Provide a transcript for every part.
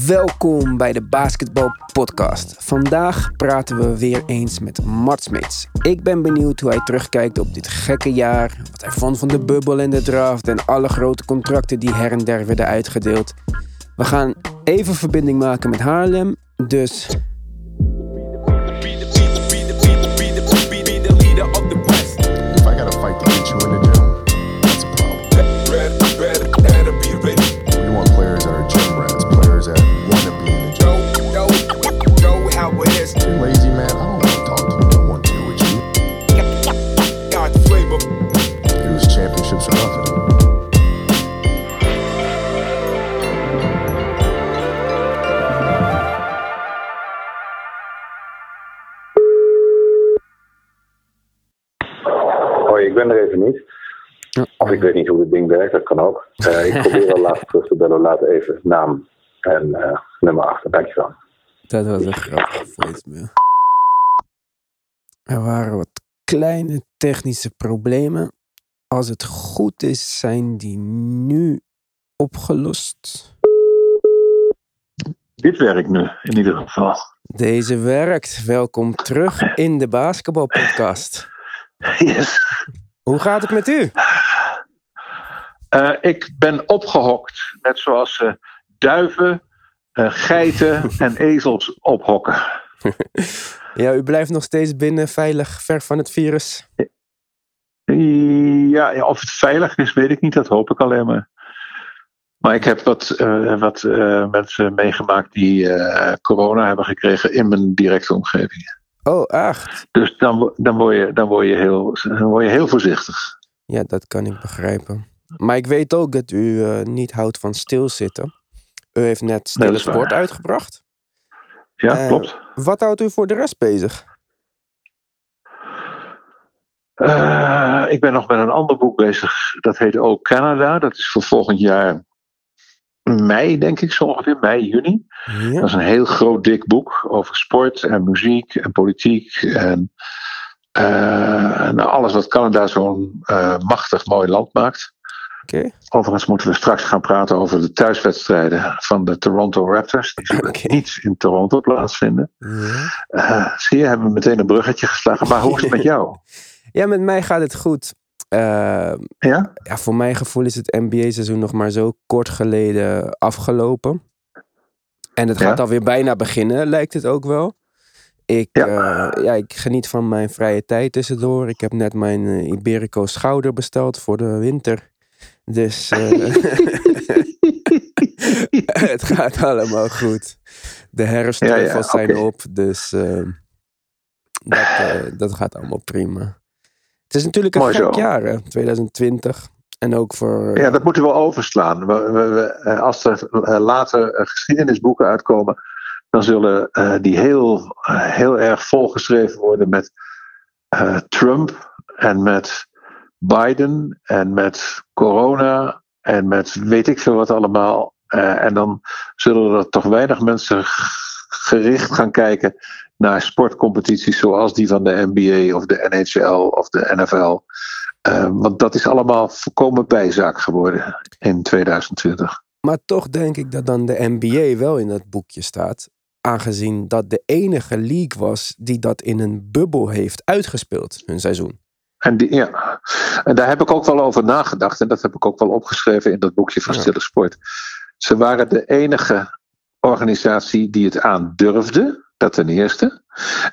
Welkom bij de Basketbal Podcast. Vandaag praten we weer eens met Mart Smits. Ik ben benieuwd hoe hij terugkijkt op dit gekke jaar, wat hij vond van de bubbel en de draft en alle grote contracten die her en der werden uitgedeeld. We gaan even verbinding maken met Haarlem, dus Of ik weet niet hoe het ding werkt, dat kan ook. Eh, ik probeer al later terug te bellen. Laat even naam en eh, nummer achter. Dankjewel. dat was een grappige voicemail. Er waren wat kleine technische problemen. Als het goed is, zijn die nu opgelost. Dit werkt nu in ieder geval. Deze werkt. Welkom terug in de basketbalpodcast. Yes. Hoe gaat het met u? Eh, ik ben opgehokt, net zoals ze duiven, eh, geiten en ezels ophokken. Ja, u blijft nog steeds binnen, veilig, ver van het virus. Ja, ja, of het veilig is, weet ik niet. Dat hoop ik alleen maar. Maar ik heb wat, wat mensen meegemaakt die corona hebben gekregen in mijn directe omgeving. Oh, echt? Dus dan, dan, word, je, dan, word, je heel, dan word je heel voorzichtig. Ja, dat kan ik begrijpen. Maar ik weet ook dat u eh, niet houdt van stilzitten. U heeft net Stille dat waar. Sport uitgebracht. Ja, Eh, klopt. Wat houdt u voor de rest bezig? Eh, ik ben nog met een ander boek bezig. Dat heet ook Canada. Dat is voor volgend jaar mei, denk ik zo ongeveer. Mei, juni. Dat Ja. is een heel groot, dik boek over sport en muziek en politiek. En, en alles wat Canada zo'n machtig mooi land maakt. Overigens moeten we straks gaan praten over de thuiswedstrijden van de Toronto Raptors. Die zullen Oké. niet in Toronto plaatsvinden. Ja. Eh, zie je, hebben we meteen een bruggetje geslagen. Maar hoe is het met jou? ja, met mij gaat het goed. Eh, Ja? ja, voor mijn gevoel is het NBA-seizoen nog maar zo kort geleden afgelopen. En het Ja. gaat alweer bijna beginnen, lijkt het ook wel. Ik, Ja. ja. ja, ik geniet van mijn vrije tijd tussendoor. Ik heb net mijn eh, Iberico schouder besteld voor de winter. Dus eh, het gaat allemaal goed. De Ja, ja, zijn op, dus eh, dat, eh, dat gaat allemaal prima. Het is natuurlijk een Mooi gek zo. jaar, hè, 2020. En ook voor... Ja, dat moeten we overslaan. We, we, we, eh, als er eh, later eh, geschiedenisboeken uitkomen, dan zullen eh, die heel, eh, heel erg volgeschreven worden met eh, Trump en met Biden en met corona en met weet ik veel wat allemaal. Eh, en dan zullen er toch weinig mensen gericht gaan kijken naar sportcompetities zoals die van de NBA of de NHL of de NFL. Eh, want dat is allemaal volkomen bijzaak geworden in 2020. Maar toch denk ik dat dan de NBA wel in dat boekje staat. Aangezien dat de enige league was die dat in een bubbel heeft uitgespeeld, hun seizoen. En, die, ja. en daar heb ik ook wel over nagedacht. En dat heb ik ook wel opgeschreven in dat boekje van Ja. Stille Sport. Ze waren de enige organisatie die het aandurfde. Dat ten eerste.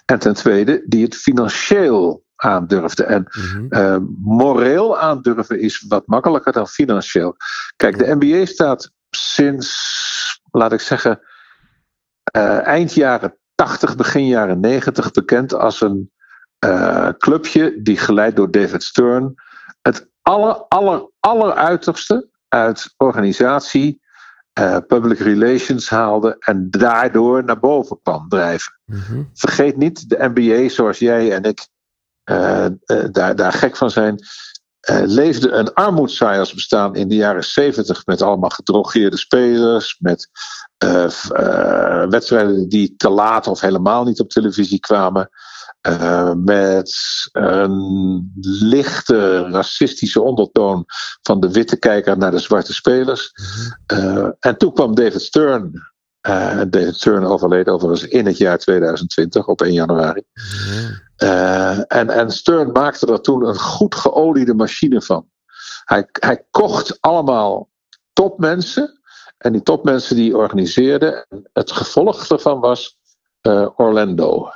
En ten tweede, die het financieel aandurfde. En. Eh, moreel aandurven is wat makkelijker dan financieel. Kijk, de NBA staat sinds, laat ik zeggen, eh, eind jaren 80, begin jaren 90 bekend als een eh, clubje die geleid door David Stern het aller, aller, alleruiterste uit organisatie, eh, public relations haalde en daardoor naar boven kwam drijven Mhm. vergeet niet, de NBA zoals jij en ik eh, daar, daar gek van zijn, leefde een armoedzaaiers bestaan in de jaren 70 met allemaal gedrogeerde spelers, met wedstrijden die te laat of helemaal niet op televisie kwamen. Eh, met een lichte racistische ondertoon van de witte kijker naar de zwarte spelers. Eh, en toen kwam David Stern Uh, David Stern overleed overigens in het jaar 2020 op 1 januari. En, en Stern maakte er toen een goed geoliede machine van. Hij, hij kocht allemaal topmensen. En die topmensen die organiseerden. Het gevolg daarvan was Orlando.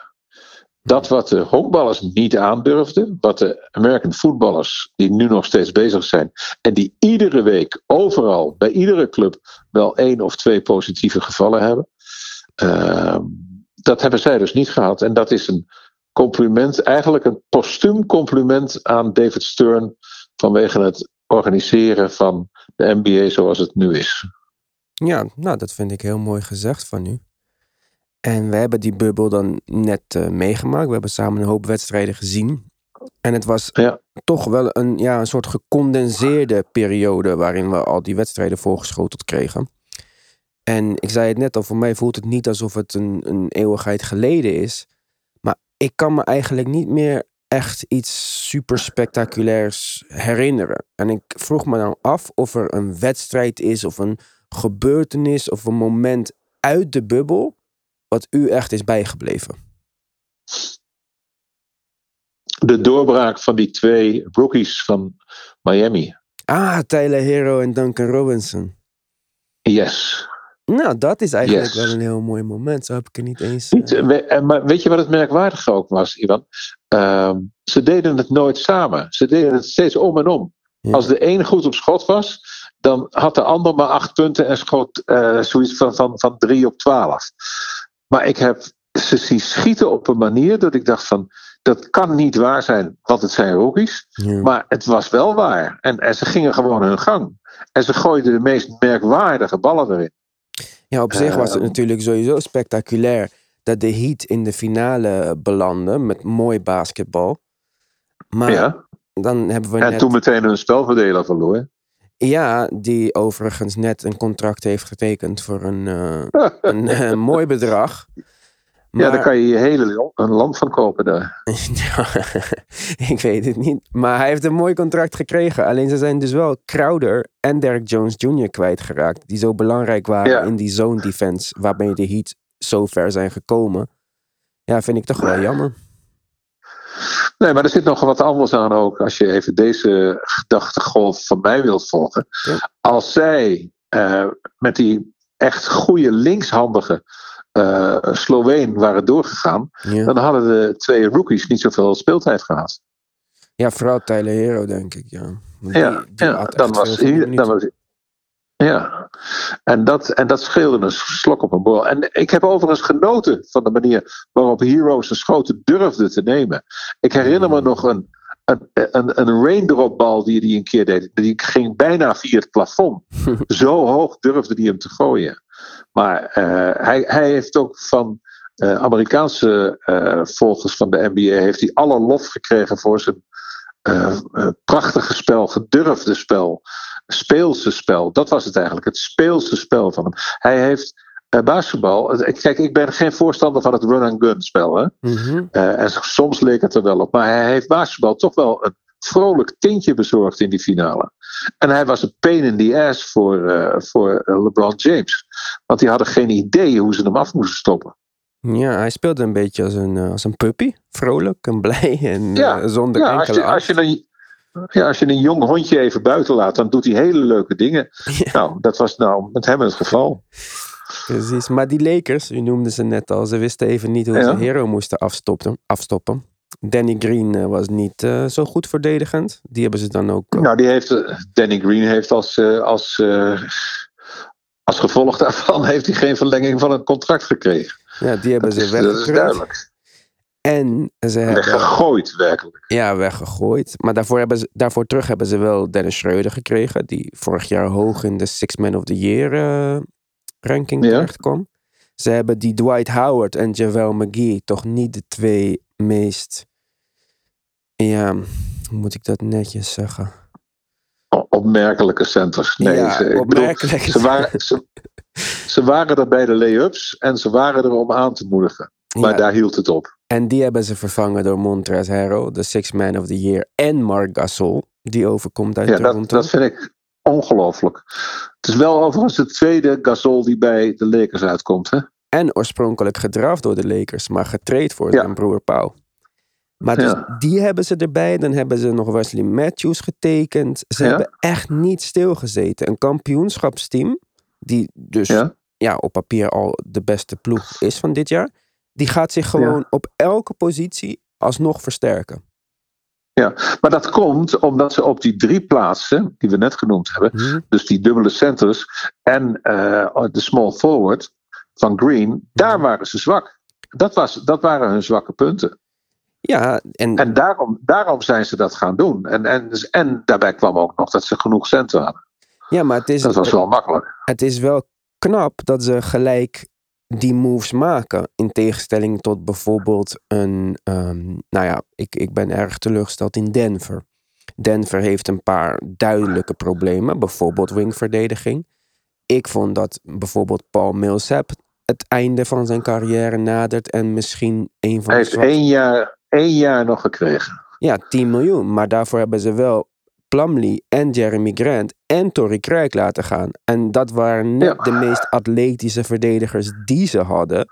Dat wat de honkballers niet aandurfden, wat de American voetballers die nu nog steeds bezig zijn en die iedere week overal bij iedere club wel één of twee positieve gevallen hebben, uh, dat hebben zij dus niet gehad. En dat is een compliment, eigenlijk een postuum compliment aan David Stern vanwege het organiseren van de NBA zoals het nu is. Ja, nou dat vind ik heel mooi gezegd van u. En we hebben die bubbel dan net uh, meegemaakt. We hebben samen een hoop wedstrijden gezien. En het was ja. toch wel een, ja, een soort gecondenseerde periode waarin we al die wedstrijden voorgeschoteld kregen. En ik zei het net al, voor mij voelt het niet alsof het een, een eeuwigheid geleden is. Maar ik kan me eigenlijk niet meer echt iets super spectaculairs herinneren. En ik vroeg me dan af of er een wedstrijd is of een gebeurtenis of een moment uit de bubbel wat u echt is bijgebleven? De doorbraak van die twee rookies van Miami. Ah, Tyler Hero en Duncan Robinson. Yes. Nou, dat is eigenlijk yes. wel een heel mooi moment. Zo heb ik er niet eens. Niet, uh... maar weet je wat het merkwaardige ook was, Ivan? Uh, ze deden het nooit samen. Ze deden het steeds om en om. Ja. Als de een goed op schot was, dan had de ander maar acht punten en schoot uh, zoiets van, van, van drie op twaalf. Maar ik heb ze zien schieten op een manier dat ik dacht van... dat kan niet waar zijn, want het zijn rookies. Ja. Maar het was wel waar. En, en ze gingen gewoon hun gang. En ze gooiden de meest merkwaardige ballen erin. Ja, op zich was het uh, natuurlijk sowieso spectaculair... dat de Heat in de finale belandde met mooi basketbal. Maar ja. dan hebben we En net... toen meteen een spelverdeler verloor. Ja, die overigens net een contract heeft getekend voor een, uh, een uh, mooi bedrag. Maar... Ja, daar kan je je hele een land van kopen daar. ik weet het niet. Maar hij heeft een mooi contract gekregen. Alleen ze zijn dus wel Crowder en Derek Jones Jr. kwijtgeraakt. Die zo belangrijk waren ja. in die zone defense. Waarmee de Heat zo ver zijn gekomen. Ja, vind ik toch wel jammer. Nee, maar er zit nog wat anders aan ook. Als je even deze gedachtegolf van mij wilt volgen. Ja. Als zij uh, met die echt goede linkshandige uh, Sloveen waren doorgegaan. Ja. Dan hadden de twee rookies niet zoveel speeltijd gehad. Ja, vooral Tyler Hero, denk ik. Ja, die, ja, die ja dan, was dan was hij. Ja, en dat, en dat scheelde een slok op een borrel. En ik heb overigens genoten van de manier waarop Heroes zijn schoten durfde te nemen. Ik herinner me nog een, een, een, een raindropbal die hij een keer deed. Die ging bijna via het plafond. Zo hoog durfde hij hem te gooien. Maar uh, hij, hij heeft ook van uh, Amerikaanse uh, volgers van de NBA heeft hij alle lof gekregen voor zijn prachtige spel, gedurfde spel speelse spel. Dat was het eigenlijk, het speelse spel van hem. Hij heeft uh, basketbal. Kijk, ik ben geen voorstander van het run-and-gun spel. Hè? Mm -hmm. uh, en soms leek het er wel op. Maar hij heeft basketbal toch wel een vrolijk tintje bezorgd in die finale. En hij was een pain in the ass voor, uh, voor LeBron James. Want die hadden geen idee hoe ze hem af moesten stoppen. Ja, hij speelde een beetje als een, als een puppy. Vrolijk en blij en ja, zonder ja, enkele als je, als je een, ja, als je een jong hondje even buiten laat, dan doet hij hele leuke dingen. Ja. Nou, dat was nou met hem het geval. Precies, maar die Lakers, u noemde ze net al, ze wisten even niet hoe Ja. ze Hero moesten afstoppen. afstoppen. Danny Green eh, was niet eh, zo goed verdedigend. Die hebben ze dan ook. eh, Nou, die heeft, eh, Danny Green heeft als, als, als gevolg daarvan heeft hij geen verlenging van het contract gekregen. ja, die hebben Dat ze is, dat is duidelijk. En ze hebben. Weggegooid, werkelijk. Ja, weggegooid. Maar daarvoor, hebben ze, daarvoor terug hebben ze wel Dennis Schreuder gekregen. Die vorig jaar hoog in de Six Man of the Year eh, ranking Ja. terecht kwam. Ze hebben die Dwight Howard en Javel McGee toch niet de twee meest. Ja, hoe moet ik dat netjes zeggen? Opmerkelijke centers. Nee, Ja, ze, ik bedoel, opmerkelijk. ze, waren, ze, ze waren er bij de lay-ups en ze waren er om aan te moedigen. Maar Ja, daar hield het op. En die hebben ze vervangen door Montrezl Harrell, de Six Man of the Year. En Mark Gasol, die overkomt uit Ja, dat, Toronto. dat vind ik. ongelooflijk. Het is wel overigens de tweede Gasol die bij de Lakers uitkomt. Hè? En oorspronkelijk gedraft door de Lakers, maar getraind voor Ja. zijn broer Paul. Maar dus Ja. die hebben ze erbij. Dan hebben ze nog Wesley Matthews getekend. Ze Ja. hebben echt niet stilgezeten. Een kampioenschapsteam, die dus. Ja? op papier al de beste ploeg is van dit jaar. Die gaat zich gewoon op elke positie alsnog versterken. ja, maar dat komt omdat ze op die drie plaatsen, die we net genoemd hebben, Hm? dus die dubbele centers en eh, de small forward van Green, daar waren ze zwak. Dat, was, dat waren hun zwakke punten. Ja, en, En daarom, daarom zijn ze dat gaan doen. En, en, en daarbij kwam ook nog dat ze genoeg centen hadden. ja, maar het is, Dat was wel makkelijk. het is wel knap dat ze gelijk die moves maken. In tegenstelling tot bijvoorbeeld een. ehm, nou ja, ik, ik ben erg teleurgesteld in Denver. Denver heeft een paar duidelijke problemen, bijvoorbeeld wingverdediging. Ik vond dat bijvoorbeeld Paul Millsap het einde van zijn carrière nadert en misschien een van Hij de heeft zwak- één jaar, één jaar nog gekregen. Ja, 10 miljoen. Maar daarvoor hebben ze wel Plumlee en Jeremy Grant en Torrey Craig laten gaan. En dat waren net Ja. de meest atletische verdedigers die ze hadden.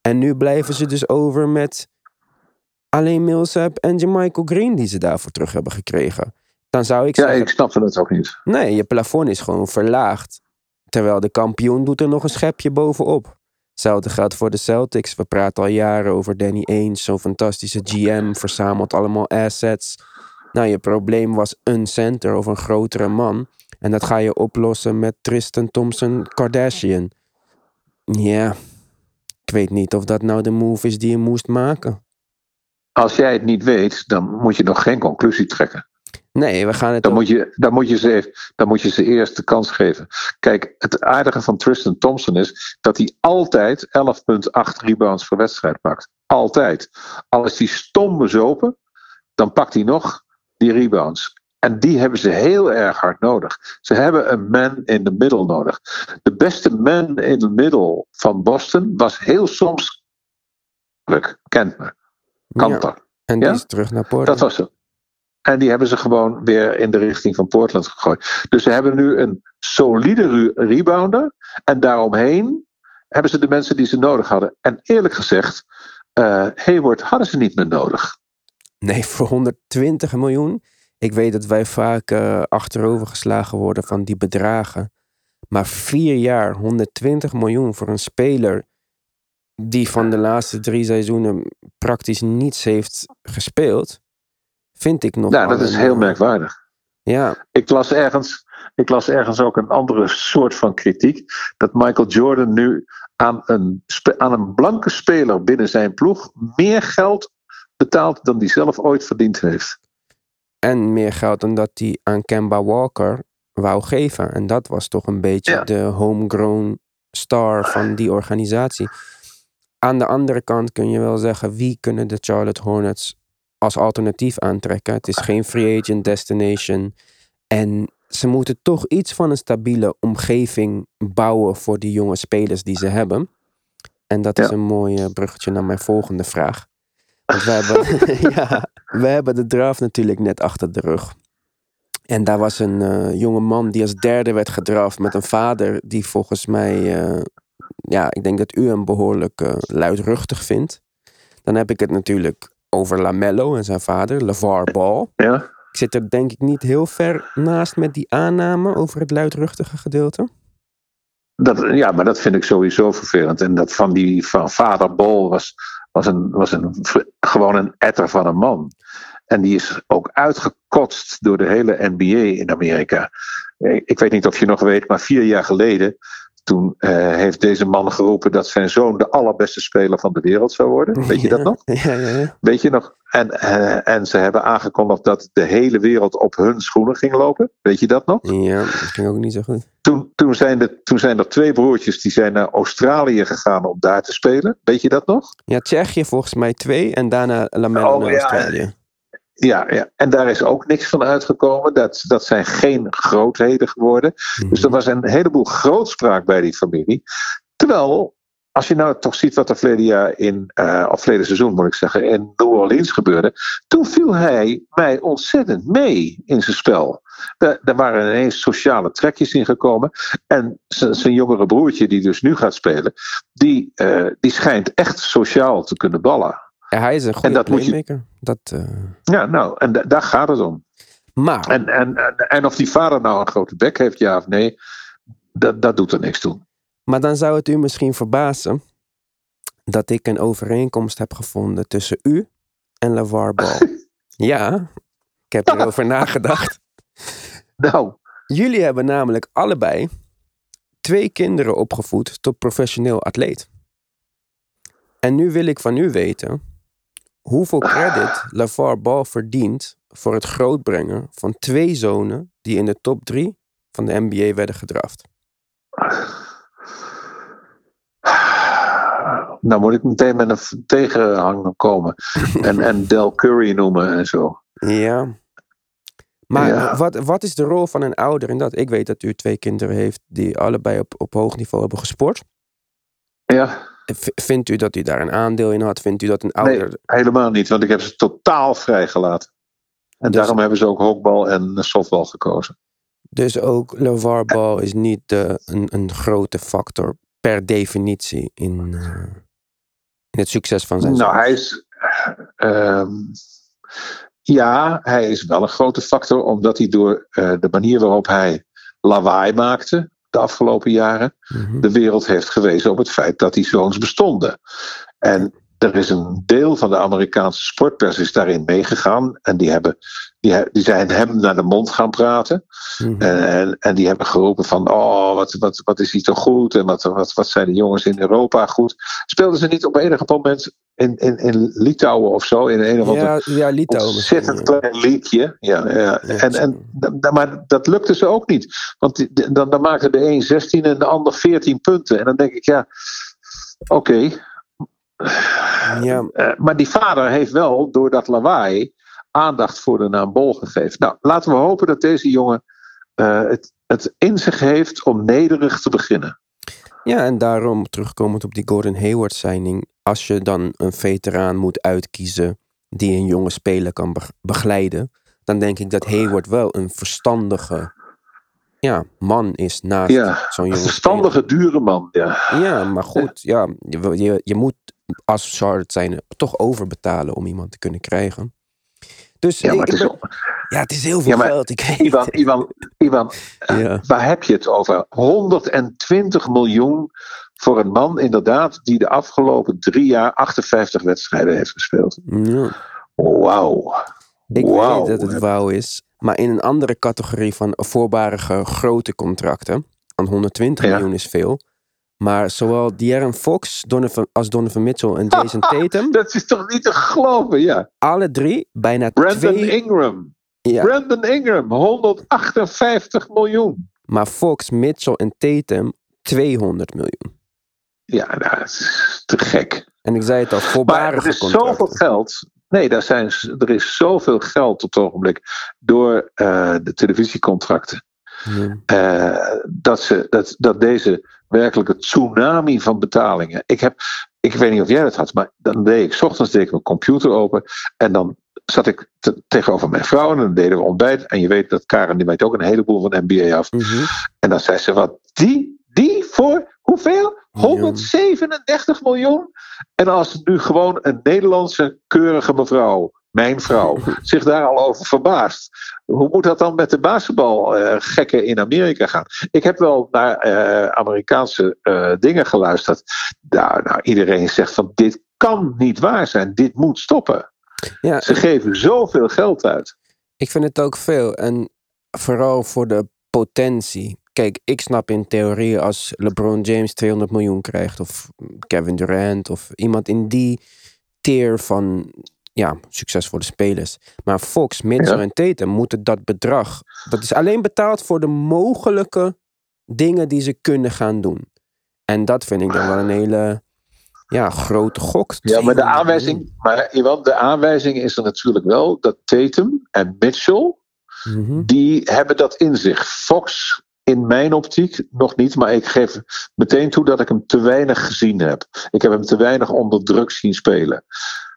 En nu blijven ze dus over met alleen Millsap en Jermichael Green die ze daarvoor terug hebben gekregen. Dan zou ik Ja, zeggen, ik snapte het ook niet. nee, je plafond is gewoon verlaagd. Terwijl de kampioen doet er nog een schepje bovenop. Hetzelfde geldt voor de Celtics. We praten al jaren over Danny Ainge, zo'n fantastische GM, verzamelt allemaal assets. Nou, je probleem was een center of een grotere man. En dat ga je oplossen met Tristan Thompson Kardashian. Ja, ik weet niet of dat nou de move is die je moest maken. Als jij het niet weet, dan moet je nog geen conclusie trekken. Nee, we gaan het Dan moet je, dan moet je, ze, even- dan moet je ze eerst de kans geven. Kijk, het aardige van Tristan Thompson is dat hij altijd 11,8 rebounds per wedstrijd pakt. Altijd. Al is hij stom bezopen, dan pakt hij nog die rebounds. En die hebben ze heel erg hard nodig. Ze hebben een man in the middle nodig. De beste man in the middle van Boston was heel soms Kentner. Ja, Kanter. en die Ja? is terug naar Portland. Dat was het. En die hebben ze gewoon weer in de richting van Portland gegooid. Dus ze hebben nu een solide rebounder. En daaromheen hebben ze de mensen die ze nodig hadden. En eerlijk gezegd, eh Hayward hadden ze niet meer nodig. Nee, voor 120 miljoen. Ik weet dat wij vaak eh, achterover geslagen worden van die bedragen. Maar vier jaar, 120 miljoen voor een speler die van de laatste drie seizoenen praktisch niets heeft gespeeld, vind ik nog. Nou, wel dat is heel merkwaardig. Ja, Ik las, ergens, ik las ergens ook een andere soort van kritiek. Dat Michael Jordan nu aan een, aan een blanke speler binnen zijn ploeg meer geld betaalt dan hij zelf ooit verdiend heeft. en meer geld dan dat hij aan Kemba Walker wou geven. En dat was toch een beetje Ja. de homegrown star van die organisatie. Aan de andere kant kun je wel zeggen, wie kunnen de Charlotte Hornets als alternatief aantrekken? Het is geen free agent destination. En ze moeten toch iets van een stabiele omgeving bouwen voor die jonge spelers die ze hebben. En dat is een mooi bruggetje naar mijn volgende vraag. Want we hebben, ja, we hebben de draft natuurlijk net achter de rug. En daar was een eh, jonge man die als derde werd gedraft met een vader die volgens mij, eh, ja, ik denk dat u hem behoorlijk eh, luidruchtig vindt. Dan heb ik het natuurlijk over Lamello en zijn vader, LeVar Ball. Ja? Ik zit er denk ik niet heel ver naast met die aanname over het luidruchtige gedeelte. Dat, ja, maar dat vind ik sowieso vervelend. En dat van die van vader Bol was, was, een, was een, gewoon een etter van een man. En die is ook uitgekotst door de hele NBA in Amerika. Ik weet niet of je nog weet, maar vier jaar geleden. Toen eh, heeft deze man geroepen dat zijn zoon de allerbeste speler van de wereld zou worden. Weet je dat nog? Ja, ja, ja. Weet je nog? En, eh, en ze hebben aangekondigd dat de hele wereld op hun schoenen ging lopen. Weet je dat nog? Ja, dat ging ook niet zo goed. Toen, toen, zijn er, toen zijn er twee broertjes die zijn naar Australië gegaan om daar te spelen. Weet je dat nog? Ja, Tsjechië volgens mij twee en daarna Lamello Oh, naar. Australië. Ja, ja, en daar is ook niks van uitgekomen. Dat, dat zijn geen grootheden geworden. Dus er was een heleboel grootspraak bij die familie. Terwijl als je nou toch ziet wat er verleden jaar in, uh, of verleden seizoen moet ik zeggen, in New Orleans gebeurde. Toen viel hij mij ontzettend mee in zijn spel. Er waren ineens sociale trekjes ingekomen. En zijn jongere broertje, die dus nu gaat spelen, die, uh, die schijnt echt sociaal te kunnen ballen. Hij is een goede playmaker. Je... Dat, uh... Ja, nou, en daar gaat het om. Maar... En, en, en, en of die vader nou een grote bek heeft, ja of nee, dat, dat doet er niks toe. Maar dan zou het u misschien verbazen dat ik een overeenkomst heb gevonden tussen u en LeVar Ball. ja, ik heb erover nagedacht. Nou. Jullie hebben namelijk allebei twee kinderen opgevoed tot professioneel atleet. En nu wil ik van u weten hoeveel credit LeVar Ball verdient voor het grootbrengen van twee zonen die in de top drie van de NBA werden gedraft. Nou moet ik meteen met een tegenhanger komen. en, en Del Curry noemen en zo. Ja. Maar Wat, wat is de rol van een ouder in dat? Ik weet dat u twee kinderen heeft die allebei op, op hoog niveau hebben gesport. Ja. Vindt u dat u daar een aandeel in had? Vindt u dat een ouder. Nee, helemaal niet, want ik heb ze totaal vrijgelaten. En dus- daarom hebben ze ook honkbal en softbal gekozen. Dus ook LeVar Ball is niet de, een, een grote factor per definitie in, uh, in het succes van zijn Nou, hij is. Uh, ja, hij is wel een grote factor, omdat hij door uh, de manier waarop hij lawaai maakte de afgelopen jaren, mm-hmm. de wereld heeft gewezen op het feit dat die zoons bestonden. En er is een deel van de Amerikaanse sportpers is daarin meegegaan. En die, hebben, die, die zijn hem naar de mond gaan praten. Mhm. en, en die hebben geroepen van, oh, wat, wat, wat is hij toch goed? En wat, wat, wat zijn de jongens in Europa goed? Speelden ze niet op enige moment in, in, in Litouwen of zo? In een of ander ja, ja, Litouwen ontzettend klein liedje. Ja, ja. En, en, maar dat lukte ze ook niet. Want dan, dan maakte de een 16 en de ander 14 punten. En dan denk ik, ja, oké. Ja. Uh, maar die vader heeft wel door dat lawaai aandacht voor de naam Bol gegeven. Nou, laten we hopen dat deze jongen uh, het, het in zich heeft om nederig te beginnen. Ja, en daarom terugkomend op die Gordon Hayward signing. Als je dan een veteraan moet uitkiezen die een jonge speler kan begeleiden, dan denk ik dat Hayward wel een verstandige ja, man is naast zo'n jonge Een verstandige, dure man, ja. Ja, maar goed, ja, je, je, je moet als Charlotte zijn toch overbetalen om iemand te kunnen krijgen. Dus ja, maar het, is, ja, het is heel veel geld. Ik weet Ivan, Ivan, Ivan eh, waar heb je het over? 120 miljoen voor een man, inderdaad, die de afgelopen drie jaar 58 wedstrijden heeft gespeeld. Ja. Wauw. Ik weet dat het wauw is. Maar in een andere categorie van voorbarige grote contracten, aan 120 miljoen is veel. Maar zowel De'Aaron Fox Donovan, als Donovan Mitchell en Jason Tatum. dat is toch niet te geloven, ja. Alle drie bijna Brandon Ingram. Ja. Brandon Ingram, 158 miljoen. Maar Fox, Mitchell en Tatum 200 miljoen. Ja, nou, dat is te gek. En ik zei het al, voorbarige Maar er is zoveel geld. Nee, daar zijn, er is zoveel geld op het ogenblik door uh, de televisiecontracten. Uh, dat, ze, dat, dat deze werkelijke tsunami van betalingen. Ik, heb, ik weet niet of jij dat had, maar dan deed ik, s ochtends deed ik mijn computer open en dan zat ik tegenover mijn vrouw en dan deden we ontbijt. En je weet dat Karen, die weet ook een heleboel van NBA af. Mhm. En dan zei ze, wat, die, die voor hoeveel? 137 miljoen? En als nu gewoon een Nederlandse keurige mevrouw mijn vrouw, zich daar al over verbaast. Hoe moet dat dan met de basketbalgekken uh, in Amerika gaan? Ik heb wel naar uh, Amerikaanse uh, dingen geluisterd. Nou, nou, iedereen zegt van dit kan niet waar zijn, dit moet stoppen. Ja, Ze geven zoveel geld uit. Ik vind het ook veel. En vooral voor de potentie. Kijk, ik snap in theorie als LeBron James 200 miljoen krijgt, of Kevin Durant, of iemand in die tier van ja, succesvolle spelers. Maar Fox, Mitchell en Tatum moeten dat bedrag. Dat is alleen betaald voor de mogelijke dingen die ze kunnen gaan doen. En dat vind ik dan wel een hele ja, grote gok. Ja, maar de aanwijzing, maar Iwan, de aanwijzing is er natuurlijk wel dat Tatum en Mitchell, mhm. die hebben dat in zich. Fox in mijn optiek nog niet, maar ik geef meteen toe dat ik hem te weinig gezien heb. Ik heb hem te weinig onder druk zien spelen.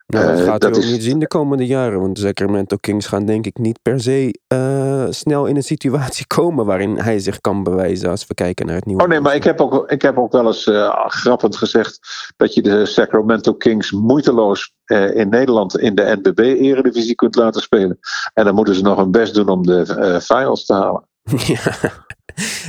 Nou, dat Eh, gaat dat u ook is- niet zien de komende jaren. Want de Sacramento Kings gaan denk ik niet per se eh, snel in een situatie komen waarin hij zich kan bewijzen als we kijken naar het nieuwe. Oh nee, maar ik heb ook, ik heb ook wel eens eh, grappend gezegd dat je de Sacramento Kings moeiteloos in Nederland in de NBB-eredivisie kunt laten spelen. En dan moeten ze nog hun best doen om de finals te halen. Ja,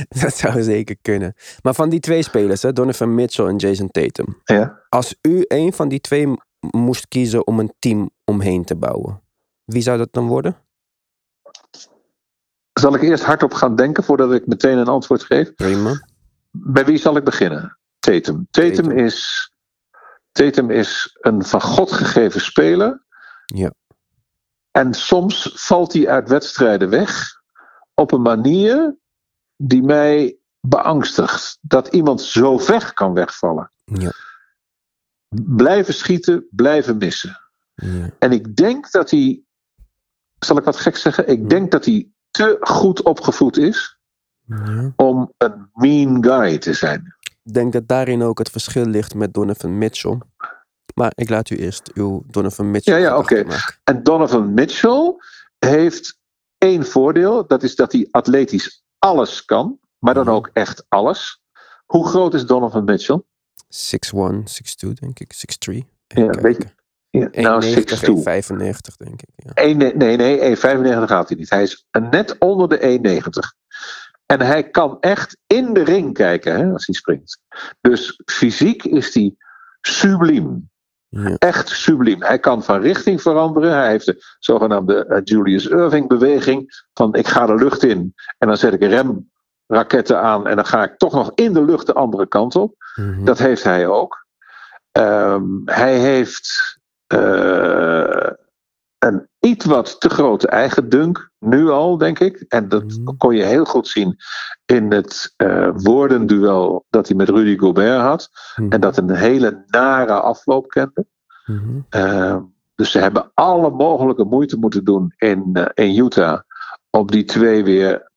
dat zou zeker kunnen. Maar van die twee spelers, hè, Donovan Mitchell en Jason Tatum. Ja? Als u een van die twee moest kiezen om een team omheen te bouwen, wie zou dat dan worden? Zal ik eerst hardop gaan denken voordat ik meteen een antwoord geef? Prima. Bij wie zal ik beginnen? Tatum. Tatum, Tatum. Is, Tatum is een van God gegeven speler. Ja. En soms valt hij uit wedstrijden weg op een manier die mij beangstigt. Dat iemand zo ver kan wegvallen. Ja. Blijven schieten, blijven missen. ja. En ik denk dat hij, zal ik wat gek zeggen? Ik denk dat hij te goed opgevoed is ja. om een mean guy te zijn. Ik denk dat daarin ook het verschil ligt met Donovan Mitchell. Maar ik laat u eerst uw Donovan Mitchell Ja, ja, oké. En Donovan Mitchell heeft één voordeel. Dat is dat hij atletisch alles kan. Maar dan ook echt alles. Hoe groot is Donovan Mitchell? 6'1, 6'2 denk ik, 6'3. Ja, weet je- Ja, nou, 1,90, 6'2. 1,95 denk ik. Ja. 1, nee, nee, 1,95 gaat hij niet. Hij is net onder de 1,90. En hij kan echt in de ring kijken hè, als hij springt. Dus fysiek is hij subliem. Ja. Echt subliem. Hij kan van richting veranderen. Hij heeft de zogenaamde eh, Julius Irving beweging. Van ik ga de lucht in en dan zet ik remraketten aan. En dan ga ik toch nog in de lucht de andere kant op. Mhm. Dat heeft hij ook. Ehm, hij heeft eh, een iets wat te grote eigendunk, nu al, denk ik. En dat Mhm. kon je heel goed zien in het eh, woordenduel dat hij met Rudy Gobert had. Mhm. En dat een hele nare afloop kende. Ehm, dus ze hebben alle mogelijke moeite moeten doen in, eh, in Utah om die twee weer,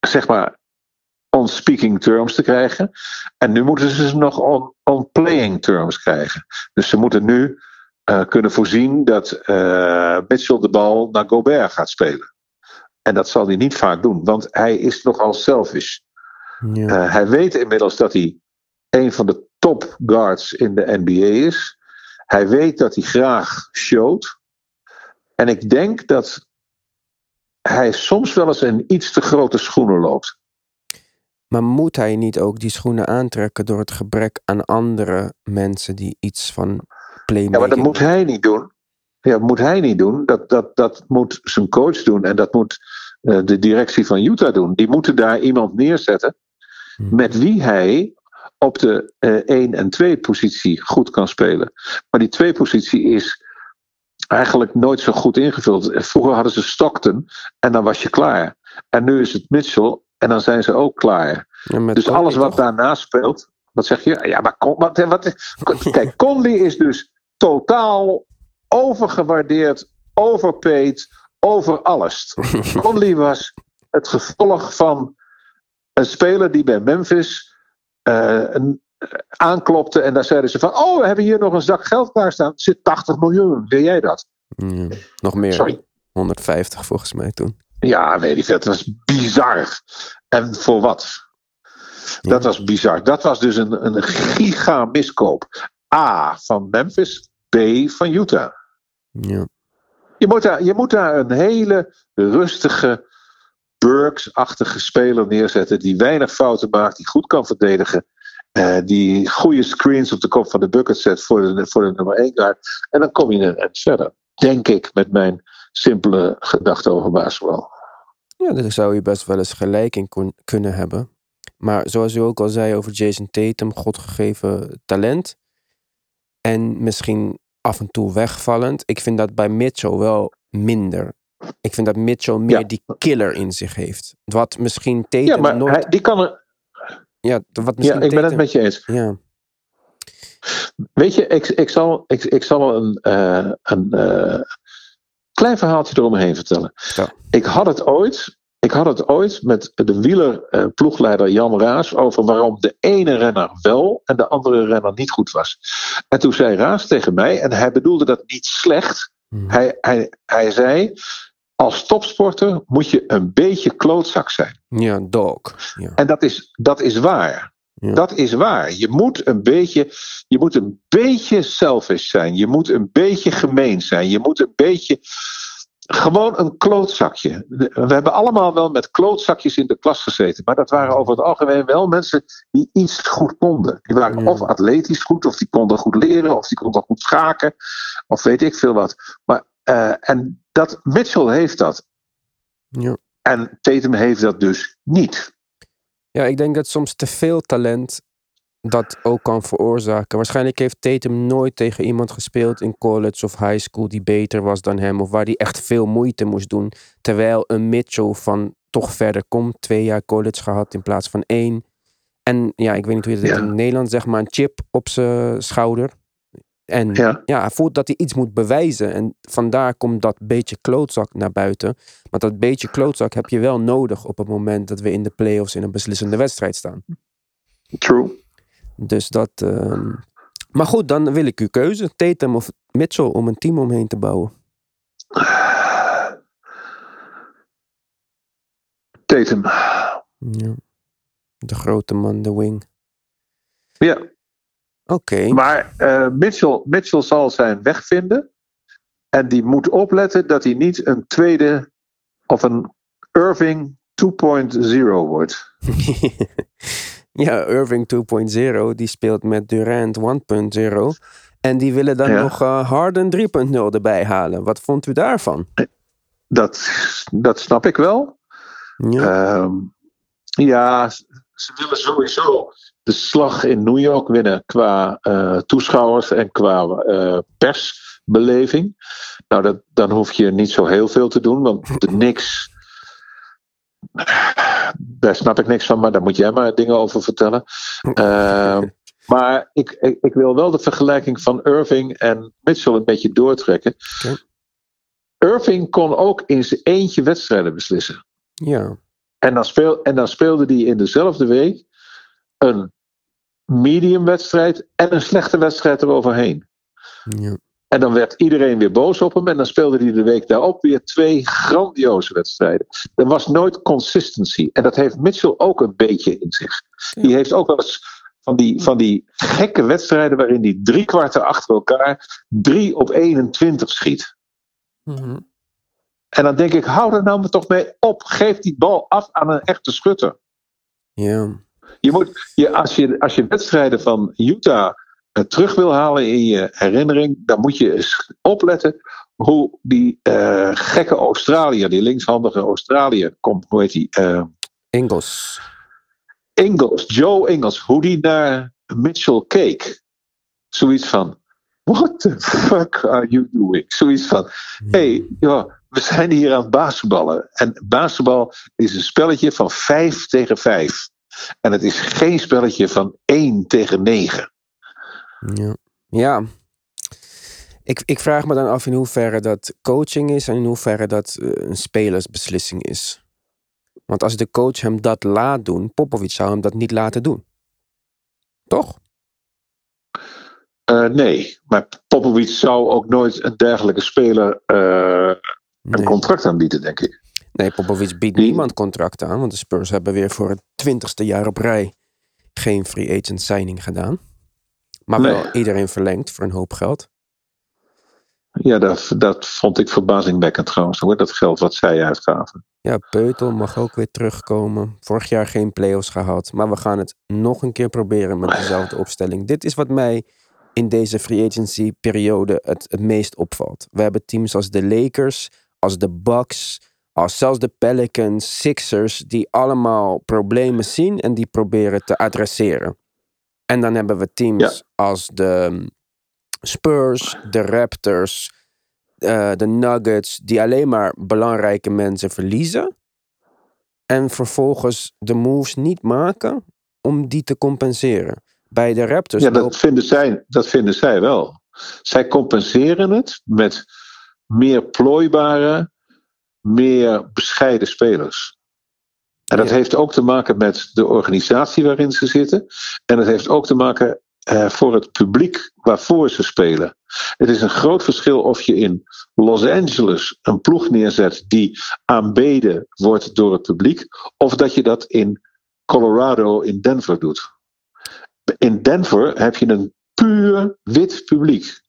zeg maar, on speaking terms te krijgen. En nu moeten ze ze nog on, on playing terms krijgen. Dus ze moeten nu eh, kunnen voorzien dat eh, Mitchell de bal naar Gobert gaat spelen. En dat zal hij niet vaak doen, want hij is nogal selfish. Ja. Eh, hij weet inmiddels dat hij een van de top guards in de NBA is. Hij weet dat hij graag showt. En ik denk dat hij soms wel eens in iets te grote schoenen loopt. Maar moet hij niet ook die schoenen aantrekken door het gebrek aan andere mensen die iets van Ja, playmaking... maar dat moet hij niet doen. Ja, dat moet hij niet doen. Dat, dat, dat moet zijn coach doen. En dat moet eh, de directie van Utah doen. Die moeten daar iemand neerzetten Mhm. met wie hij op de eh 1 en 2 positie goed kan spelen. Maar die 2 positie is eigenlijk nooit zo goed ingevuld. Vroeger hadden ze Stockton en dan was je klaar. En nu is het Mitchell en dan zijn ze ook klaar. Ja, Dus alles wat daarnaast speelt. Wat zeg je? Ja, maar Con- wat, wat, kijk, Conley is dus totaal overgewaardeerd, overpaid, over alles. Conley was het gevolg van een speler die bij Memphis eh, een, eh, aanklopte. En daar zeiden ze van: Oh, we hebben hier nog een zak geld klaarstaan. Er zit 80 miljoen. Wil jij dat? Nog meer. Sorry. 150 volgens mij toen. Ja, weet ik veel. Het was bizar. En voor wat? Dat was bizar. Dat was dus een, een giga miskoop. A van Memphis, B van Utah. Ja. Je moet daar, je moet daar een hele rustige, Burks-achtige speler neerzetten. Die weinig fouten maakt, die goed kan verdedigen. eh, die goede screens op de kop van de bucket zet voor de, voor de nummer 1 guard. En dan kom je een verder. Denk ik met mijn simpele gedachte over basketbal. Ja, daar zou je best wel eens gelijk in kon- kunnen hebben. Maar zoals u ook al zei over Jason Tatum, godgegeven talent. En misschien af en toe wegvallend. Ik vind dat bij Mitchell wel minder. Ik vind dat Mitchell meer Ja. die killer in zich heeft. Wat misschien Tatum Ja, maar nooit... hij, die kan er. ja, wat Ja, misschien ik ben het met je eens. Ja, Weet je, ik, ik zal, ik, ik zal een, eh, een eh, klein verhaaltje eromheen vertellen. Vertel. Ik had het ooit ik had het ooit met de wielerploegleider Jan Raas over waarom de ene renner wel en de andere renner niet goed was. En toen zei Raas tegen mij, en hij bedoelde dat niet slecht. Hmm. Hij, hij, hij zei: Als topsporter moet je een beetje klootzak zijn. Ja, dog. Ja. En dat is, dat is waar. Ja. Dat is waar. Je moet, een beetje, je moet een beetje selfish zijn. Je moet een beetje gemeen zijn. Je moet een beetje. Gewoon een klootzakje. We hebben allemaal wel met klootzakjes in de klas gezeten. Maar dat waren over het algemeen wel mensen die iets goed konden. Die waren Ja. of atletisch goed, of die konden goed leren, of die konden goed schaken. Of weet ik veel wat. Maar, eh, en dat, Mitchell heeft dat. Ja. En Tatum heeft dat dus niet. Ja, ik denk dat soms te veel talent dat ook kan veroorzaken. Waarschijnlijk heeft Tatum nooit tegen iemand gespeeld in college of high school die beter was dan hem. Of waar hij echt veel moeite moest doen. Terwijl een Mitchell van toch verder komt. Twee jaar college gehad in plaats van één. En ja, ik weet niet hoe je dat Ja. heet in Nederland, zeg maar een chip op zijn schouder. En ja. Ja. hij voelt dat hij iets moet bewijzen. En vandaar komt dat beetje klootzak naar buiten. Want dat beetje klootzak heb je wel nodig op het moment dat we in de playoffs in een beslissende wedstrijd staan. True. Dus dat. ehm, Maar goed, dan wil ik uw keuze. Tatum of Mitchell om een team omheen te bouwen. Tatum. Ja. De grote man, de wing. Ja, Oké. maar eh, Mitchell, Mitchell zal zijn weg vinden. En die moet opletten dat hij niet een tweede of een Irving 2.0 wordt. ja, Irving 2.0, die speelt met Durant 1.0. En die willen dan Ja. nog eh, Harden 3.0 erbij halen. Wat vond u daarvan? Dat, dat snap ik wel. Ja. Ehm, ja, ze willen sowieso de slag in New York winnen qua eh, toeschouwers en qua eh, persbeleving. Nou, dat, dan hoef je niet zo heel veel te doen, want de Knicks. Daar snap ik niks van, maar daar moet jij maar dingen over vertellen. Ehm, maar ik, ik, ik wil wel de vergelijking van Irving en Mitchell een beetje doortrekken. Irving kon ook in zijn eentje wedstrijden beslissen. ja. En dan, speel, en dan speelde hij in dezelfde week een medium wedstrijd en een slechte wedstrijd eroverheen. ja. En dan werd iedereen weer boos op hem. En dan speelde hij de week daarop weer twee grandioze wedstrijden. Er was nooit consistency. En dat heeft Mitchell ook een beetje in zich. Die heeft ook wel eens van die, van die gekke wedstrijden waarin hij drie kwarten achter elkaar 3 op 21 schiet. Mhm. En dan denk ik, hou er nou maar toch mee op. Geef die bal af aan een echte schutter. Ja. Je moet, je, als, je, als je wedstrijden van Utah eh, terug wil halen in je herinnering, dan moet je eens opletten hoe die eh, gekke Australiër, die linkshandige Australiër, komt, hoe heet die? eh, Ingles. Ingles, Joe Ingles, hoe die naar Mitchell keek. Zoiets van, what the fuck are you doing? Zoiets van, hey, joh, we zijn hier aan het basketballen. En basketbal is een spelletje van 5 tegen 5. En het is geen spelletje van 1 tegen 9. Ja. ja. Ik, ik vraag me dan af in hoeverre dat coaching is en in hoeverre dat eh, een spelersbeslissing is. Want als de coach hem dat laat doen, Popovic zou hem dat niet laten doen. Toch? Eh, nee, maar Popovic zou ook nooit een dergelijke speler eh, een Nee. contract aanbieden, denk ik. Nee, Popovic biedt Die- niemand contract aan, want de Spurs hebben weer voor het twintigste jaar op rij geen free agent signing gedaan. Maar Nee. wel iedereen verlengd voor een hoop geld. Ja, dat, dat vond ik verbazingwekkend trouwens, hoor, dat geld wat zij uitgaven. Ja, Peutel mag ook weer terugkomen. Vorig jaar geen play-offs gehad. Maar we gaan het nog een keer proberen met dezelfde opstelling. Dit is wat mij in deze free agency periode het, het meest opvalt. We hebben teams als de Lakers, als de Bucks, als zelfs de Pelicans, Sixers, die allemaal problemen zien en die proberen te adresseren. En dan hebben we teams als de um, Spurs, de Raptors, eh, de Nuggets, die alleen maar belangrijke mensen verliezen. En vervolgens de moves niet maken om die te compenseren. Bij de Raptors Ja, dat vinden, zij, dat vinden zij wel. Zij compenseren het met meer plooibare, meer bescheiden spelers. En dat Ja. heeft ook te maken met de organisatie waarin ze zitten. En het heeft ook te maken eh, voor het publiek waarvoor ze spelen. Het is een groot verschil of je in Los Angeles een ploeg neerzet die aanbeden wordt door het publiek, of dat je dat in Colorado, in Denver doet. In Denver heb je een puur wit publiek.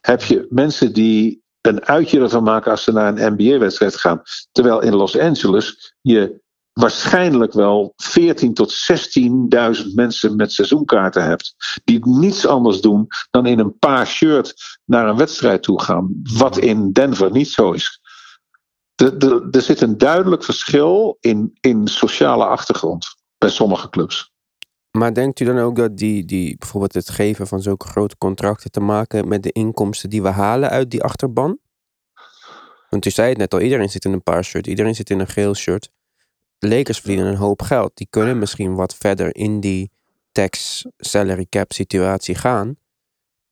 Heb je mensen die een uitje ervan maken als ze naar een NBA-wedstrijd gaan. Terwijl in Los Angeles je waarschijnlijk wel 14 tot 16.000 mensen met seizoenkaarten hebt. Die niets anders doen dan in een paar shirt naar een wedstrijd toe gaan. Wat in Denver niet zo is. De- Er zit een duidelijk verschil in, in sociale achtergrond bij sommige clubs. Maar denkt u dan ook dat die, die bijvoorbeeld het geven van zulke grote contracten te maken met de inkomsten die we halen uit die achterban? Want u zei het net al, iedereen zit in een paar shirt, iedereen zit in een geel shirt. De Lakers verdienen een hoop geld. Die kunnen misschien wat verder in die tax salary cap situatie gaan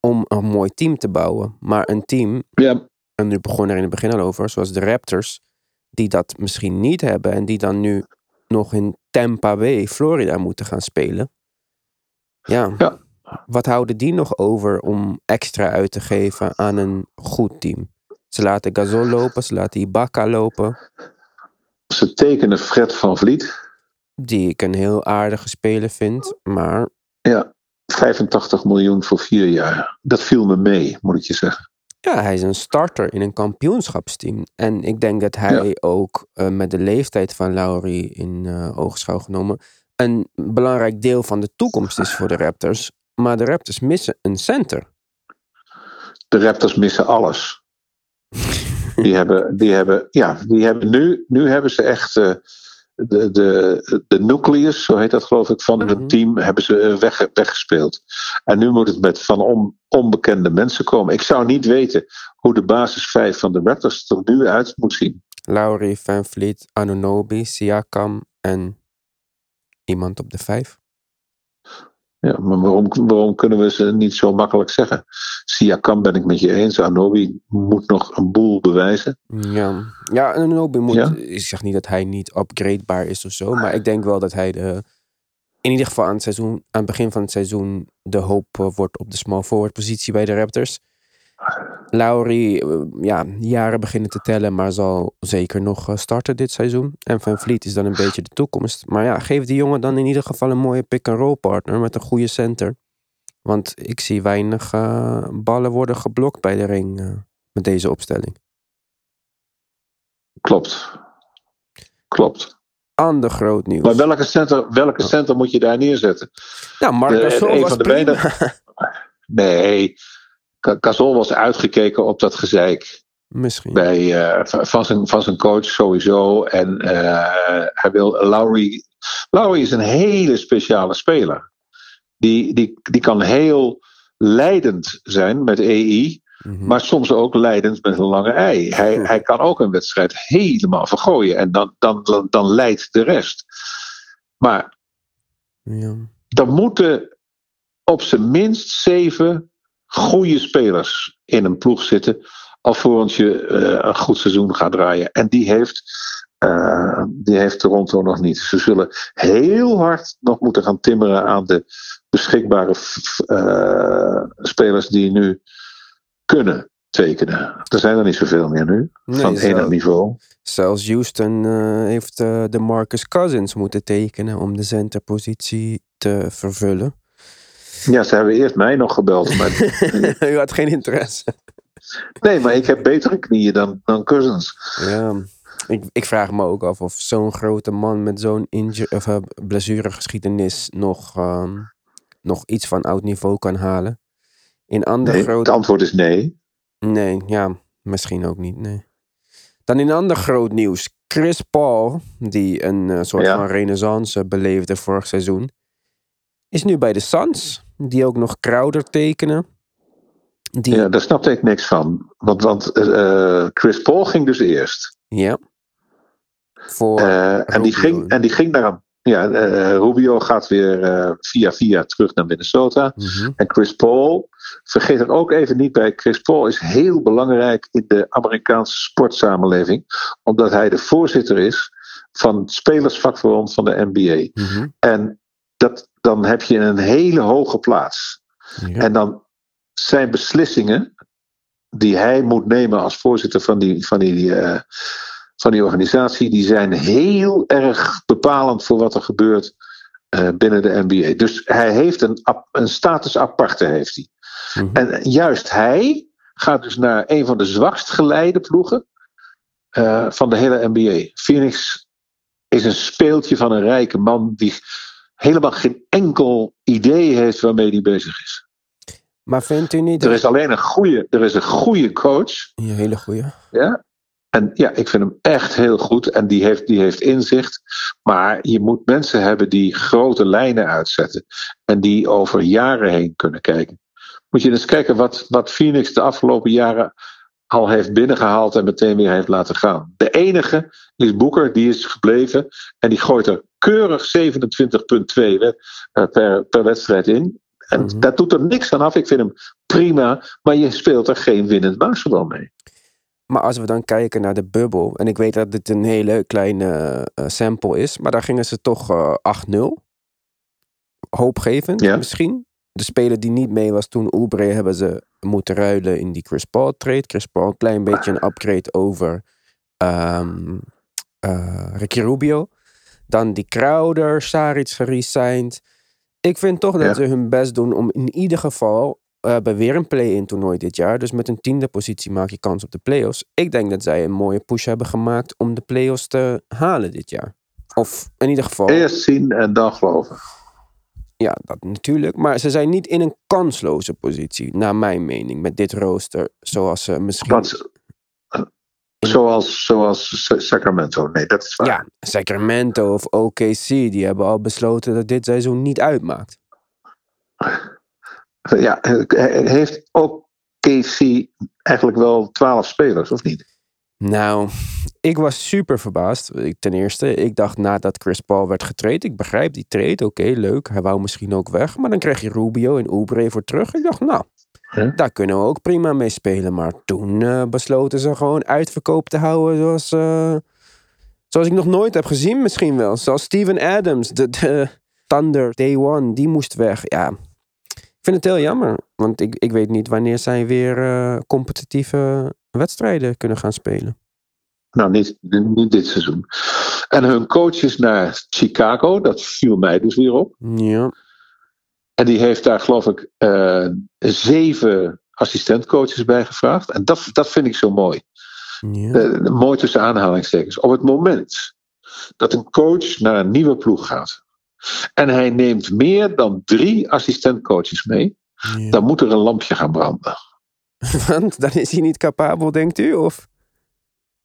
om een mooi team te bouwen. Maar een team, Ja, en u begon er in het begin al over, zoals de Raptors, die dat misschien niet hebben en die dan nu nog in Tampa Bay, Florida moeten gaan spelen. Ja. Ja. Wat houden die nog over om extra uit te geven aan een goed team? Ze laten Gasol lopen, ze laten Ibaka lopen, ze tekenen Fred van Vliet. die ik een heel aardige speler vind, maar Ja, 85 miljoen voor vier jaar. Dat viel me mee, moet ik je zeggen. Ja, hij is een starter in een kampioenschapsteam. En ik denk dat hij ook eh, met de leeftijd van Lowry in eh oogschouw genomen een belangrijk deel van de toekomst is voor de Raptors. Maar de Raptors missen een center. De Raptors missen alles. Die hebben, die hebben, ja, die hebben nu, nu hebben ze echt eh, de, de, de nucleus, zo heet dat geloof ik, van Mhm. het team, hebben ze eh, weg, weggespeeld. En nu moet het met van on, onbekende mensen komen. Ik zou niet weten hoe de basis 5 van de Raptors er nu uit moet zien. Lowry, Van Vliet, Anunobi, Siakam en iemand op de vijf. Ja, maar waarom, waarom kunnen we ze niet zo makkelijk zeggen? Siakam ben ik met je eens. Anobi moet nog een boel bewijzen. Ja, ja Anunobi moet. Ja? Ik zeg niet dat hij niet upgradebaar is of zo, maar ik denk wel dat hij de, in ieder geval aan het, seizoen, aan het begin van het seizoen de hoop eh, wordt op de small forward positie bij de Raptors. Lowry, eh, ja, jaren beginnen te tellen, maar zal zeker nog eh, starten dit seizoen. En Van Vliet is dan een beetje de toekomst. Maar ja, geef die jongen dan in ieder geval een mooie pick-and-roll partner met een goede center. Want ik zie weinig eh, ballen worden geblokt bij de ring met deze opstelling. Klopt. Klopt. Ander groot nieuws. Maar welke center, welke center moet je daar neerzetten? Nou, Marc Gasol was van de prima. Nee, Gasol was uitgekeken op dat gezeik Misschien. bij, eh, van, zijn, van zijn coach sowieso. En eh, hij wil Lowry. Lowry is een hele speciale speler. Die, die, die kan heel leidend zijn met EI. Mhm. Maar soms ook leidend met een lange ei. Hij, hij kan ook een wedstrijd helemaal vergooien. En dan, dan, dan, dan leidt de rest. Maar ja. er moeten op zijn minst zeven goede spelers in een ploeg zitten. Alvorens je eh, een goed seizoen gaat draaien. En die heeft, eh, die heeft Toronto nog niet. Ze zullen heel hard nog moeten gaan timmeren aan de beschikbare eh, spelers die nu kunnen tekenen. Er zijn er niet zoveel meer nu. Nee, van zo- enig niveau. Zelfs Houston heeft de Marcus Cousins moeten tekenen om de centerpositie te vervullen. Ja, ze hebben eerst mij nog gebeld. Maar, U had geen interesse. nee, maar ik heb betere knieën dan, dan Cousins. Ja. Ik, ik vraag me ook af of zo'n grote man met zo'n of, eh, blessuregeschiedenis nog, ehm, nog iets van oud niveau kan halen. In andere Nee, grote het antwoord is nee. Nee, ja, misschien ook niet, nee. Dan in ander groot nieuws. Chris Paul, die een eh, soort Ja. van renaissance beleefde vorig seizoen, is nu bij de Suns, die ook nog Crowder tekenen. Die, Ja, ja. daar snapte ik niks van. Want, want eh, Chris Paul ging dus eerst. Voor, Eh, en, die ging, en die ging naar een. Ja, eh, Rubio gaat weer eh, via via terug naar Minnesota. Mhm. En Chris Paul, vergeet er ook even niet bij. Chris Paul is heel belangrijk in de Amerikaanse sportsamenleving. Omdat hij de voorzitter is van spelersvakbond van de NBA. Mhm. En dat, dan heb je een hele hoge plaats. Ja. En dan zijn beslissingen die hij moet nemen als voorzitter van die, van die, eh, van die organisatie, die zijn heel erg bepalend voor wat er gebeurt eh, binnen de NBA. Dus hij heeft een, een status aparte. Heeft hij. Mhm. En juist hij gaat dus naar een van de zwakst geleide ploegen eh, van de hele NBA. Phoenix is een speeltje van een rijke man die helemaal geen enkel idee heeft waarmee hij bezig is. Maar vindt u niet... Er is alleen een goede, er is een goede coach. Een hele goeie. Ja? En ja, ik vind hem echt heel goed en die heeft, die heeft inzicht. Maar je moet mensen hebben die grote lijnen uitzetten en die over jaren heen kunnen kijken. Moet je eens kijken wat, wat Phoenix de afgelopen jaren al heeft binnengehaald en meteen weer heeft laten gaan. De enige is Boeker, die is gebleven en die gooit er keurig 27,2 wed- eh, per, per wedstrijd in. En Mhm. dat doet er niks aan af. Ik vind hem prima, maar je speelt er geen winnend basketbal mee. Maar als we dan kijken naar de bubbel, en ik weet dat dit een hele kleine eh, sample is, maar daar gingen ze toch eh 8-0. Hoopgevend Ja. misschien. De speler die niet mee was toen Oubre hebben ze moeten ruilen in die Chris Paul trade. Chris Paul een klein beetje een upgrade over ehm eh, Ricky Rubio. Dan die Crowder, Saric geresigned. Ik vind toch dat Ja. ze hun best doen om in ieder geval we hebben weer een play-in toernooi dit jaar. Dus met een tiende positie maak je kans op de playoffs. Ik denk dat zij een mooie push hebben gemaakt om de playoffs te halen dit jaar. Of in ieder geval, Eerst zien en dan geloven. Ja, dat natuurlijk. Maar ze zijn niet in een kansloze positie, naar mijn mening, met dit rooster. Zoals ze misschien. Want, eh, zoals, zoals Sacramento. Nee, dat is waar. Ja, Sacramento of OKC, die hebben al besloten dat dit seizoen niet uitmaakt. Ja, eh, heeft ook KC eigenlijk wel twaalf spelers, of niet? Nou, ik was super verbaasd. Ik- Ten eerste, ik dacht nadat Chris Paul werd getraind, ik begrijp die trade, oké, leuk. Hij wou misschien ook weg, maar dan kreeg je Rubio en Oubre voor terug. Ik dacht, nou, daar kunnen we ook prima mee spelen. Maar toen eh, besloten ze gewoon uitverkoop te houden zoals, eh, zoals ik nog nooit heb gezien misschien wel. Zoals Steven Adams, de, de Thunder Day One, die moest weg. Ja, ik vind het heel jammer, want ik, ik weet niet wanneer zij weer eh, competitieve wedstrijden kunnen gaan spelen. Nou, niet, niet dit seizoen. En hun coach is naar Chicago, dat viel mij dus weer op. Ja. En die heeft daar, geloof ik, eh, zeven assistentcoaches bij gevraagd. En dat, dat vind ik zo mooi. Ja. Eh, mooi tussen aanhalingstekens. Op het moment dat een coach naar een nieuwe ploeg gaat. en hij neemt meer dan drie assistentcoaches mee. ja. dan moet er een lampje gaan branden. Want dan is hij niet capabel, denkt u? Of?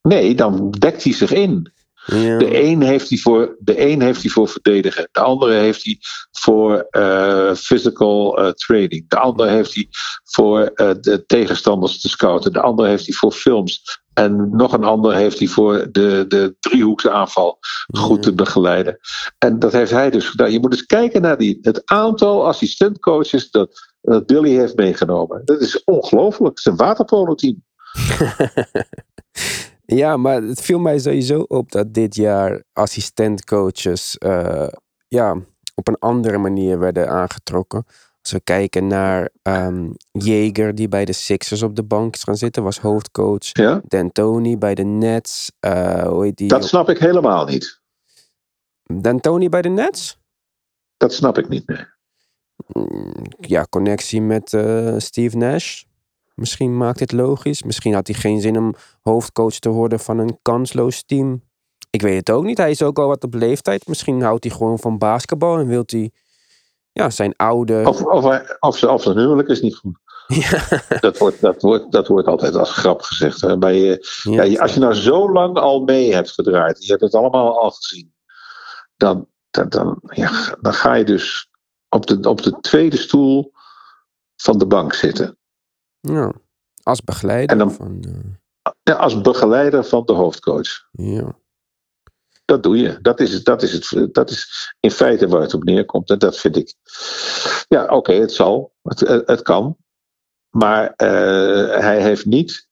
Nee, dan dekt hij zich in. Ja. De een heeft hij voor, de een heeft hij voor verdedigen. De andere heeft hij voor eh, physical eh, training. De andere heeft hij voor eh, de tegenstanders te scouten. De andere heeft hij voor films. En nog een ander heeft hij voor de, de driehoekse aanval goed te begeleiden. En dat heeft hij dus gedaan. Je moet eens kijken naar die, het aantal assistentcoaches dat, dat Billy heeft meegenomen. Dat is ongelooflijk. Het is een waterpolo-team. Ja, maar het viel mij sowieso op dat dit jaar assistentcoaches eh, ja, op een andere manier werden aangetrokken. Als we kijken naar Jager, die bij de Sixers op de bank is gaan zitten, was hoofdcoach. Ja? D'Antoni bij de Nets. eh hoe heet die? Dat snap ik helemaal niet. D'Antoni bij de Nets? Dat snap ik niet. Nee. Mm, Ja, connectie met eh, Steve Nash. Misschien maakt dit logisch. Misschien had hij geen zin om hoofdcoach te worden van een kansloos team. Ik weet het ook niet. Hij is ook al wat op leeftijd. Misschien houdt hij gewoon van basketbal en wil hij ja, zijn oude. Of, of, hij- of, ze- of zijn huwelijk is niet goed. Ja, Dat wordt, dat wordt, dat wordt altijd als grap gezegd. Hè. Bij, eh, ja, ja, als je nou zo lang al mee hebt gedraaid, je hebt het allemaal al gezien, dan, dan, dan, ja, dan ga je dus op de, op de tweede stoel van de bank zitten. ja. Als begeleider dan- van. eh, Ja, als begeleider van de hoofdcoach. ja. Dat doe je. Dat is, dat, is het, dat is in feite waar het op neerkomt. En dat vind ik. Ja, oké, het zal. Het, het, het kan. Maar eh, hij heeft niet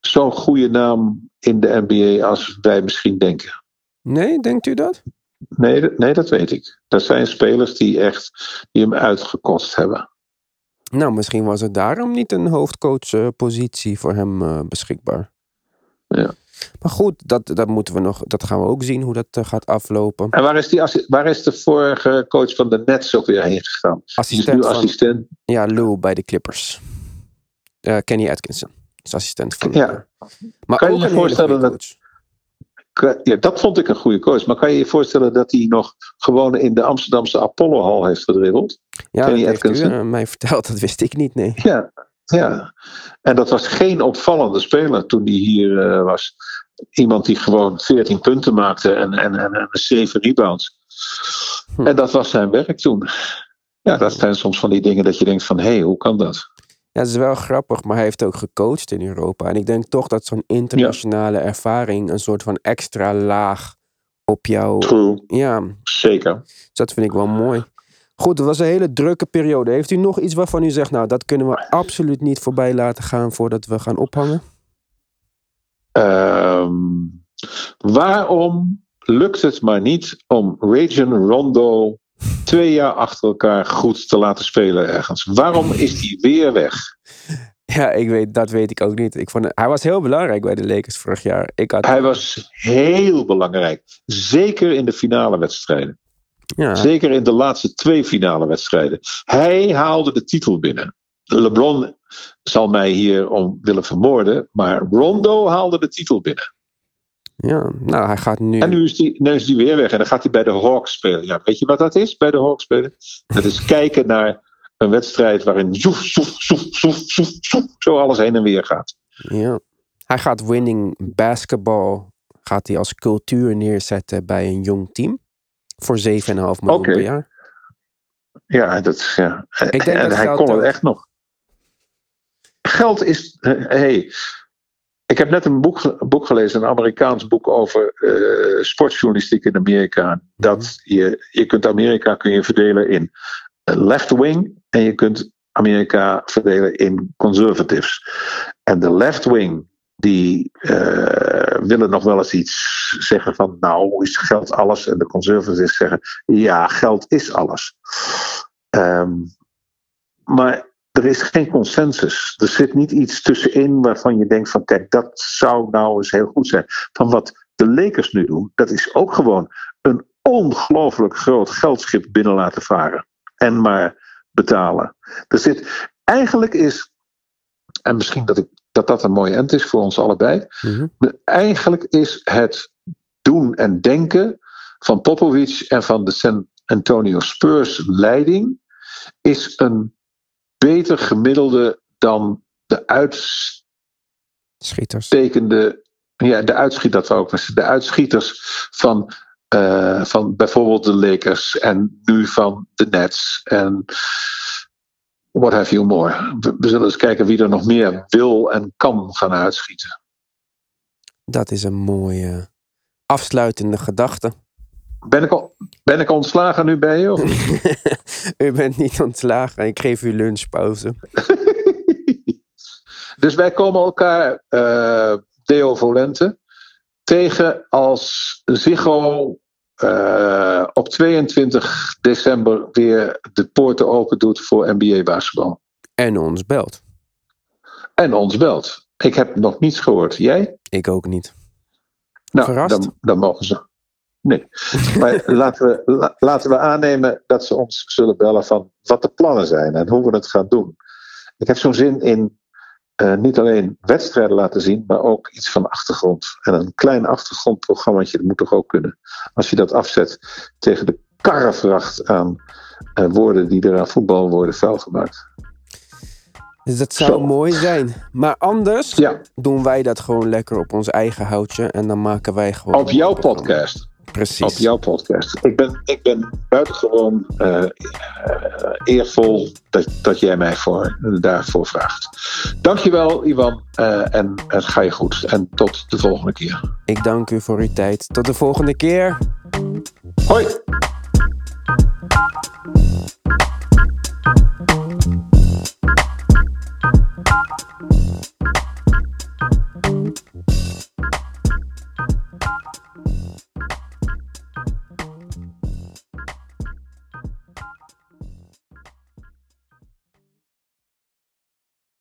zo'n goede naam in de NBA als wij misschien denken. Nee, denkt u dat? Nee, dat- nee, dat weet ik. Dat zijn spelers die echt die hem uitgekost hebben. Nou, misschien was er daarom niet een hoofdcoachpositie voor hem eh, beschikbaar. Ja. Maar goed, dat, dat moeten we nog. Dat gaan we ook zien hoe dat eh, gaat aflopen. En waar is, die, waar is de vorige coach van de Nets ook weer heen gegaan? Assistent nu van assistent. ja, Lou bij de Clippers. Eh, Kenny Atkinson is assistent van. Ja. maar Kan je ook je een hele voorstellen dat- coach. Ja, dat vond ik een goede coach. Maar kan je je voorstellen dat hij nog gewoon in de Amsterdamse Apollo-hal heeft gedribbeld? Ja, Kenny dat heeft u eh, mij verteld. Dat wist ik niet, nee. Ja, ja. En dat was geen opvallende speler toen hij hier eh, was. Iemand die gewoon 14 punten maakte en, en, en, en 7 rebounds. Hm. En dat was zijn werk toen. Ja, dat zijn soms van die dingen dat je denkt van... hé, hey, hoe kan dat? Ja, het is wel grappig, maar hij heeft ook gecoacht in Europa. En ik denk toch dat zo'n internationale ervaring een soort van extra laag op jou. True. Ja, Zeker. dus dat vind ik wel mooi. Goed, het was een hele drukke periode. Heeft u nog iets waarvan u zegt, nou, dat kunnen we absoluut niet voorbij laten gaan voordat we gaan ophangen? Ehm, waarom lukt het maar niet om Rajon Rondo twee jaar achter elkaar goed te laten spelen ergens? Waarom is die weer weg? Ja, ik weet, dat weet ik ook niet. Ik vond, hij was heel belangrijk bij de Lakers vorig jaar. Ik had, Hij was heel belangrijk. Zeker in de finale wedstrijden. ja, Zeker in de laatste twee finale wedstrijden. Hij haalde de titel binnen. LeBron zal mij hier om willen vermoorden. Maar Rondo haalde de titel binnen. Ja, nou, hij gaat nu... En nu is die, nu is die weer weg. En dan gaat hij bij de Hawks spelen. Ja, weet je wat dat is bij de Hawks spelen? Dat is kijken naar een wedstrijd waarin zoef, zoef, zoef, zoef, zoef, zoef, zo alles heen en weer gaat. Ja. Hij gaat winning basketball gaat hij als cultuur neerzetten bij een jong team. Voor 7,5 miljoen per jaar. Ja, dat is. Ja. denk en dat hij kon het echt nog. Geld is. hey, ik heb net een boek, boek gelezen, een Amerikaans boek over eh, sportjournalistiek in Amerika. Dat je, je kunt Amerika kun je verdelen in left wing en je kunt Amerika verdelen in conservatives. En de left wing die eh, willen nog wel eens iets zeggen van nou is geld alles en de conservatives zeggen ja geld is alles. Ehm, maar er is geen consensus. Er zit niet iets tussenin waarvan je denkt van kijk, dat zou nou eens heel goed zijn. Van wat de Lakers nu doen, dat is ook gewoon een ongelooflijk groot geldschip binnen laten varen. En maar betalen. Er zit, eigenlijk is, en misschien dat, ik, dat dat een mooie end is voor ons allebei. Mhm. Eigenlijk is het doen en denken van Popovic en van de San Antonio Spurs leiding is een beter gemiddelde dan de Schieters. uitstekende, ja, de uitschiet dat wou ik maar zeggen, de uitschieters van, eh, van bijvoorbeeld de Lakers en nu van de Nets en what have you more. We, we zullen eens kijken wie er nog meer wil en kan gaan uitschieten. Dat is een mooie afsluitende gedachte. Ben ik, al, ben ik ontslagen nu bij je? Of? u bent niet ontslagen. Ik geef u lunchpauze. dus wij komen elkaar eh, Deo Volente tegen als Ziggo eh, op 22 december weer de poorten open doet voor NBA basketbal. En ons belt. En ons belt. Ik heb nog niets gehoord. Jij? Ik ook niet. Nou, Verrast? dan, dan mogen ze. Nee. Maar laten we, la- laten we aannemen dat ze ons zullen bellen van wat de plannen zijn en hoe we het gaan doen. Ik heb zo'n zin in eh, niet alleen wedstrijden laten zien, maar ook iets van achtergrond. En een klein achtergrondprogrammaatje, dat moet toch ook kunnen. Als je dat afzet tegen de karrevracht aan eh, woorden die er aan voetbal worden vuilgemaakt. Dus dat zou Zo. mooi zijn. Maar anders Ja, doen wij dat gewoon lekker op ons eigen houtje. En dan maken wij gewoon... op jouw podcast. Precies. Op jouw podcast. Ik ben, ik ben buitengewoon eh, eh, eervol dat, dat jij mij voor, daarvoor vraagt. Dankjewel, Ivan. Uh, eh, en het ga je goed. En tot de volgende keer. Ik dank u voor uw tijd. Tot de volgende keer. Hoi.